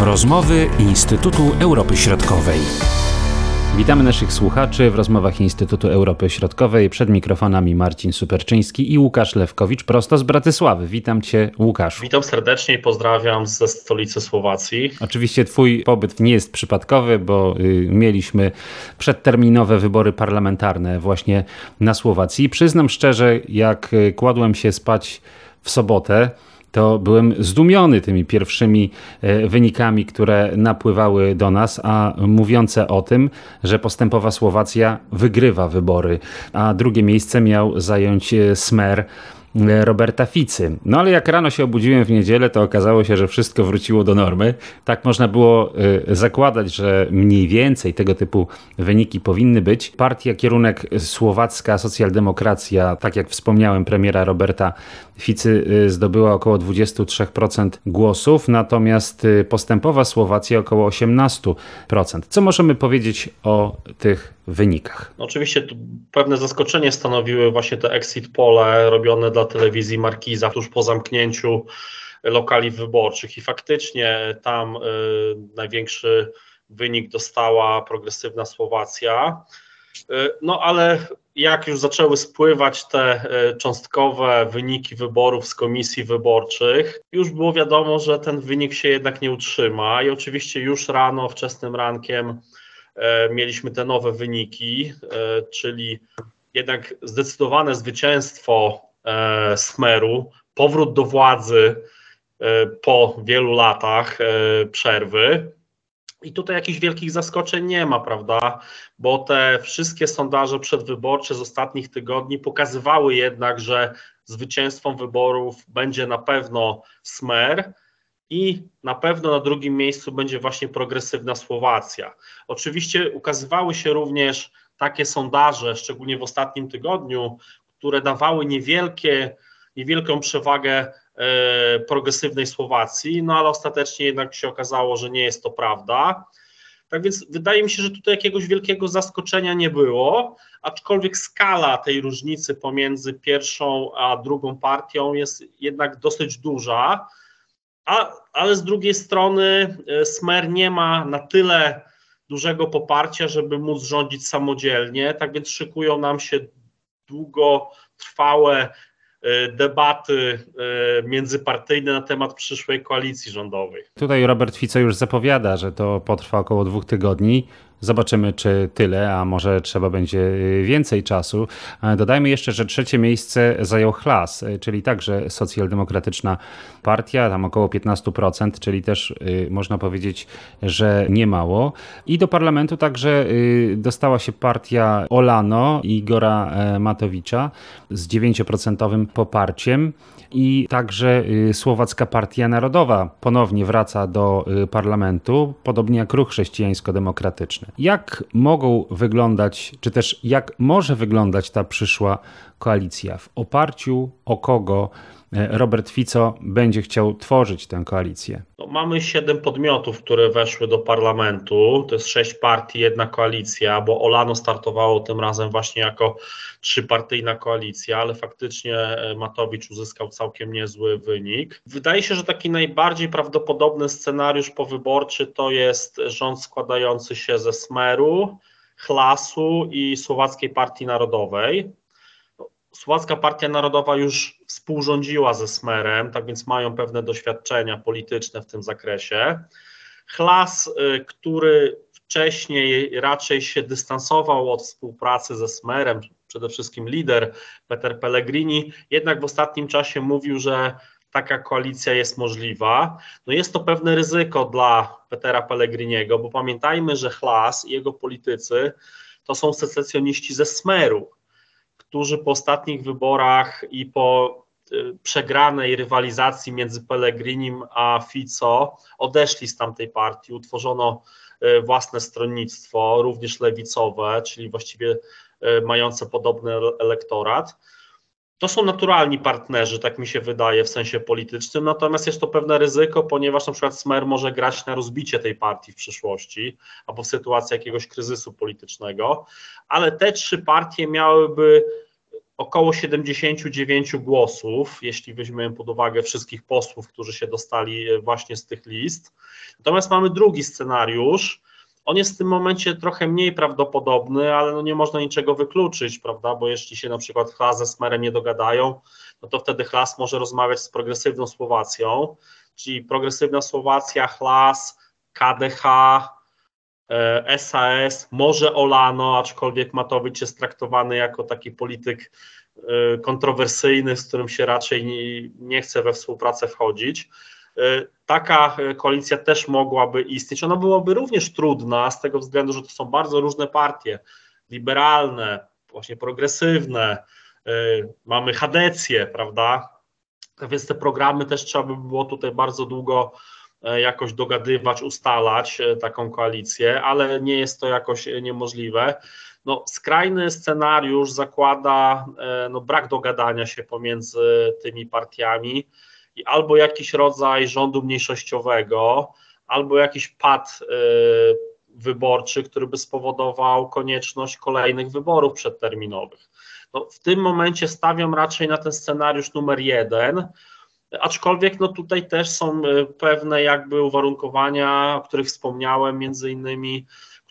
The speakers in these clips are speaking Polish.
Rozmowy Instytutu Europy Środkowej. Witamy naszych słuchaczy w rozmowach Instytutu Europy Środkowej. Przed mikrofonami Marcin Superczyński i Łukasz Lewkowicz prosto z Bratysławy. Witam cię, Łukasz. Witam serdecznie i pozdrawiam ze stolicy Słowacji. Oczywiście twój pobyt nie jest przypadkowy, bo y, mieliśmy przedterminowe wybory parlamentarne właśnie na Słowacji. Przyznam szczerze, jak y, kładłem się spać w sobotę, to byłem zdumiony tymi pierwszymi e, wynikami, które napływały do nas, a mówiące o tym, że postępowa Słowacja wygrywa wybory, a drugie miejsce miał zająć e, Smer. E, Roberta Ficy. No ale jak rano się obudziłem w niedzielę, to okazało się, że wszystko wróciło do normy. Tak można było zakładać, że mniej więcej tego typu wyniki powinny być. Partia kierunek słowacka socjaldemokracja, tak jak wspomniałem, premiera Roberta Ficy y, zdobyła około 23% głosów, natomiast postępowa Słowacja około 18%. Co możemy powiedzieć o tych wynikach? No oczywiście pewne zaskoczenie stanowiły właśnie te exit pole robione dla telewizji Markiza tuż po zamknięciu lokali wyborczych i faktycznie tam y, największy wynik dostała progresywna Słowacja. Y, no ale jak już zaczęły spływać te e, cząstkowe wyniki wyborów z komisji wyborczych, już było wiadomo, że ten wynik się jednak nie utrzyma i oczywiście już rano, wczesnym rankiem e, mieliśmy te nowe wyniki, e, czyli jednak zdecydowane zwycięstwo Smeru, powrót do władzy po wielu latach przerwy. I tutaj jakichś wielkich zaskoczeń nie ma, prawda? Bo te wszystkie sondaże przedwyborcze z ostatnich tygodni pokazywały jednak, że zwycięstwem wyborów będzie na pewno Smer i na pewno na drugim miejscu będzie właśnie progresywna Słowacja. Oczywiście ukazywały się również takie sondaże, szczególnie w ostatnim tygodniu, które dawały niewielkie, niewielką przewagę E, progresywnej Słowacji, no ale ostatecznie jednak się okazało, że nie jest to prawda. Tak więc wydaje mi się, że tutaj jakiegoś wielkiego zaskoczenia nie było, aczkolwiek skala tej różnicy pomiędzy pierwszą a drugą partią jest jednak dosyć duża, a, ale z drugiej strony e, Smer nie ma na tyle dużego poparcia, żeby móc rządzić samodzielnie, tak więc szykują nam się długotrwałe E, debaty e, międzypartyjne na temat przyszłej koalicji rządowej. Tutaj Robert Fico już zapowiada, że to potrwa około dwóch tygodni. Zobaczymy, czy tyle, a może trzeba będzie y, więcej czasu. Dodajmy jeszcze, że trzecie miejsce zajął Chlas, y, czyli także socjaldemokratyczna partia, tam około 15%, czyli też y, można powiedzieć, że nie mało. I do parlamentu także dostała się partia Olano Igora e, Matowicza z 9% poparciem i także Słowacka Partia Narodowa ponownie wraca do parlamentu, podobnie jak Ruch Chrześcijańsko-Demokratyczny. Jak mogą wyglądać, czy też jak może wyglądać ta przyszła koalicja? W oparciu o kogo Robert Fico będzie chciał tworzyć tę koalicję? No, mamy siedem podmiotów, które weszły do parlamentu. To jest sześć partii, jedna koalicja, bo Olano startowało tym razem właśnie jako trzypartyjna koalicja, ale faktycznie e, Matowicz uzyskał całkiem niezły wynik. Wydaje się, że taki najbardziej prawdopodobny scenariusz powyborczy to jest rząd składający się ze Smeru, Chlasu i Słowackiej Partii Narodowej. Słowacka Partia Narodowa już współrządziła ze Smerem, tak więc mają pewne doświadczenia polityczne w tym zakresie. Chlas, y, który wcześniej raczej się dystansował od współpracy ze Smerem, przede wszystkim lider Peter Pellegrini, jednak w ostatnim czasie mówił, że taka koalicja jest możliwa. No jest to pewne ryzyko dla Petera Pellegriniego, bo pamiętajmy, że Chlas i jego politycy to są secesjoniści ze Smeru którzy po ostatnich wyborach i po y, przegranej rywalizacji między Pellegrinim a Fico odeszli z tamtej partii, utworzono y, własne stronnictwo, również lewicowe, czyli właściwie y, mające podobny elektorat. To są naturalni partnerzy, tak mi się wydaje, w sensie politycznym, natomiast jest to pewne ryzyko, ponieważ na przykład Smer może grać na rozbicie tej partii w przyszłości, albo w sytuacji jakiegoś kryzysu politycznego, ale te trzy partie miałyby około 79 głosów, jeśli weźmiemy pod uwagę wszystkich posłów, którzy się dostali właśnie z tych list. Natomiast mamy drugi scenariusz. On jest w tym momencie trochę mniej prawdopodobny, ale no nie można niczego wykluczyć, prawda? Bo jeśli się na przykład Hlas ze Smerem nie dogadają, no to wtedy Hlas może rozmawiać z progresywną Słowacją, czyli progresywna Słowacja, Hlas, KDH, SAS, e, może Olano, aczkolwiek Matowicz jest traktowany jako taki polityk e, kontrowersyjny, z którym się raczej nie chce we współpracę wchodzić. E, taka koalicja też mogłaby istnieć. Ona byłaby również trudna z tego względu, że to są bardzo różne partie, liberalne, właśnie progresywne, mamy chadecję, prawda? Więc te programy też trzeba by było tutaj bardzo długo E, jakoś dogadywać, ustalać e, taką koalicję, ale nie jest to jakoś e, niemożliwe. No, skrajny scenariusz zakłada no, brak dogadania się pomiędzy tymi partiami i albo jakiś rodzaj rządu mniejszościowego, albo jakiś pad wyborczy, który by spowodował konieczność kolejnych wyborów przedterminowych. No, w tym momencie stawiam raczej na ten scenariusz numer jeden, Aczkolwiek no tutaj też są e, pewne jakby uwarunkowania, o których wspomniałem, między innymi,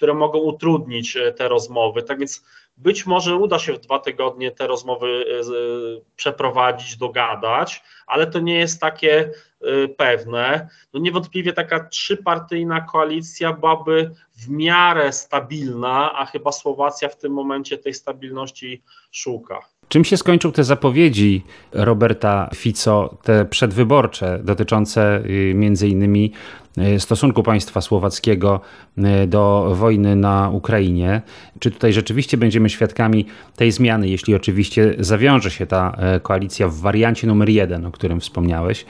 które mogą utrudnić e, te rozmowy. Tak więc być może uda się w dwa tygodnie te rozmowy e, przeprowadzić, dogadać, ale to nie jest takie pewne. No niewątpliwie taka trzypartyjna koalicja byłaby w miarę stabilna, a chyba Słowacja w tym momencie tej stabilności szuka. Czym się skończą te zapowiedzi Roberta Fico, te przedwyborcze, dotyczące y, między innymi y, stosunku państwa słowackiego y, do wojny na Ukrainie? Czy tutaj rzeczywiście będziemy świadkami tej zmiany, jeśli oczywiście zawiąże się ta koalicja w wariancie numer jeden, o którym wspomniałeś?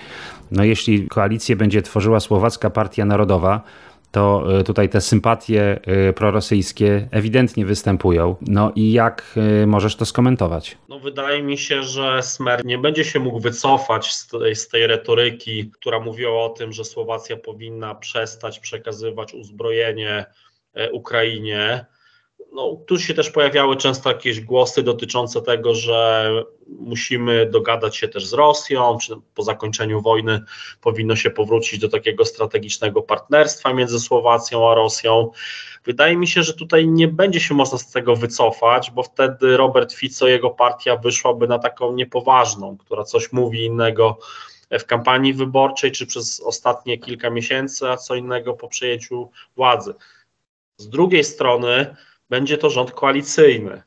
No jeśli koalicję będzie tworzyła Słowacka Partia Narodowa, to e, tutaj te sympatie e, prorosyjskie ewidentnie występują. No i jak e, możesz to skomentować? No wydaje mi się, że Smer nie będzie się mógł wycofać z tej, z tej retoryki, która mówiła o tym, że Słowacja powinna przestać przekazywać uzbrojenie Ukrainie no, tu się też pojawiały często jakieś głosy dotyczące tego, że musimy dogadać się też z Rosją, czy po zakończeniu wojny powinno się powrócić do takiego strategicznego partnerstwa między Słowacją a Rosją. Wydaje mi się, że tutaj nie będzie się można z tego wycofać, bo wtedy Robert Fico, jego partia wyszłaby na taką niepoważną, która coś mówi innego w kampanii wyborczej, czy przez ostatnie kilka miesięcy, a co innego po przejęciu władzy. Z drugiej strony, będzie to rząd koalicyjny.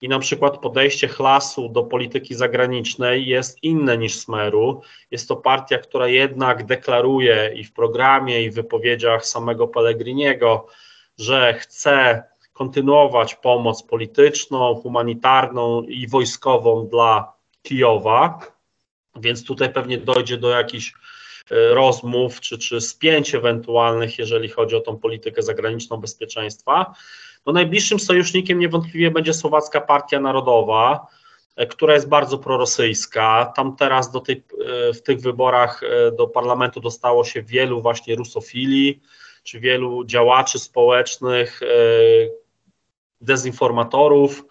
I na przykład podejście Chlasu do polityki zagranicznej jest inne niż Smeru. Jest to partia, która jednak deklaruje i w programie, i w wypowiedziach samego Pellegriniego, że chce kontynuować pomoc polityczną, humanitarną i wojskową dla Kijowa. Więc tutaj pewnie dojdzie do jakichś e, rozmów czy, czy spięć ewentualnych, jeżeli chodzi o tą politykę zagraniczną bezpieczeństwa. No najbliższym sojusznikiem niewątpliwie będzie Słowacka Partia Narodowa, e, która jest bardzo prorosyjska. Tam teraz do tej, e, w tych wyborach e, do parlamentu dostało się wielu właśnie rusofili, czy wielu działaczy społecznych, dezinformatorów.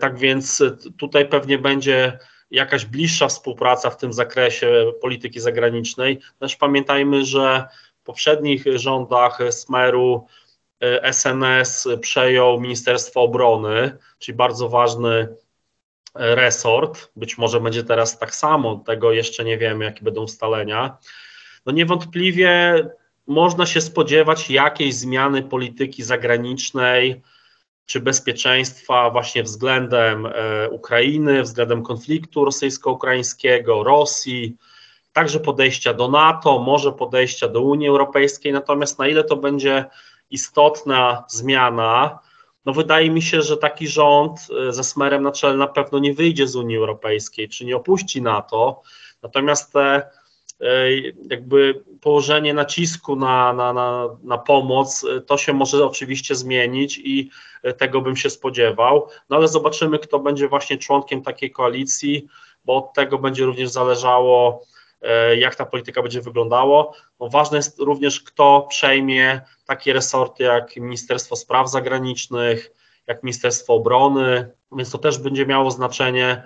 Tak więc tutaj pewnie będzie jakaś bliższa współpraca w tym zakresie polityki zagranicznej. Też pamiętajmy, że w poprzednich rządach Smeru SNS przejął Ministerstwo Obrony, czyli bardzo ważny e, resort. Być może będzie teraz tak samo, tego jeszcze nie wiemy, jakie będą ustalenia. No niewątpliwie można się spodziewać jakiejś zmiany polityki zagranicznej czy bezpieczeństwa właśnie względem e, Ukrainy, względem konfliktu rosyjsko-ukraińskiego, Rosji, także podejścia do NATO, może podejścia do Unii Europejskiej. Natomiast na ile to będzie istotna zmiana. No wydaje mi się, że taki rząd e, ze Smerem na czele na pewno nie wyjdzie z Unii Europejskiej, czy nie opuści NATO. Natomiast te e, jakby położenie nacisku na, na, na, na pomoc, e, to się może oczywiście zmienić i tego bym się spodziewał. No ale zobaczymy, kto będzie właśnie członkiem takiej koalicji, bo od tego będzie również zależało, jak ta polityka będzie wyglądało. No ważne jest również, kto przejmie takie resorty jak Ministerstwo Spraw Zagranicznych, jak Ministerstwo Obrony, więc to też będzie miało znaczenie,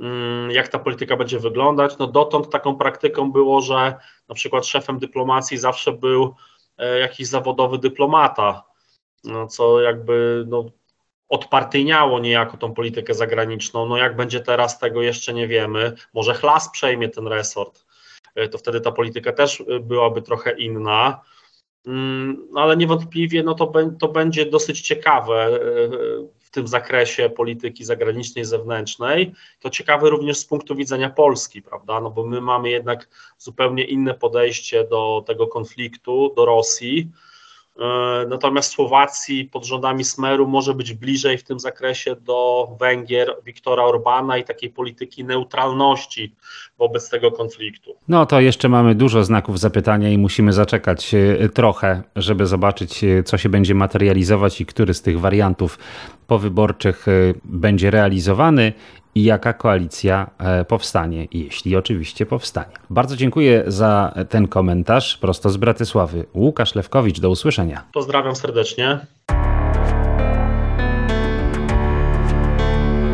mm, jak ta polityka będzie wyglądać. No dotąd taką praktyką było, że na przykład szefem dyplomacji zawsze był e, jakiś zawodowy dyplomata, no, co jakby no, odpartyjniało niejako tą politykę zagraniczną. No jak będzie teraz, tego jeszcze nie wiemy. Może Chlas przejmie ten resort, e, to wtedy ta polityka też e, byłaby trochę inna. Mm, no, ale niewątpliwie no to, to będzie dosyć ciekawe e, w tym zakresie polityki zagranicznej, zewnętrznej. To ciekawe również z punktu widzenia Polski, prawda? No bo my mamy jednak zupełnie inne podejście do tego konfliktu, do Rosji. E, natomiast Słowacji pod rządami Smeru może być bliżej w tym zakresie do Węgier Viktora Orbana i takiej polityki neutralności wobec tego konfliktu. No to jeszcze mamy dużo znaków zapytania i musimy zaczekać e, trochę, żeby zobaczyć, e, co się będzie materializować i który z tych wariantów powyborczych będzie realizowany i jaka koalicja e, powstanie, jeśli oczywiście powstanie. Bardzo dziękuję za ten komentarz prosto z Bratysławy. Łukasz Lewkowicz, do usłyszenia. Pozdrawiam serdecznie.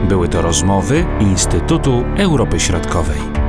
Były to rozmowy Instytutu Europy Środkowej.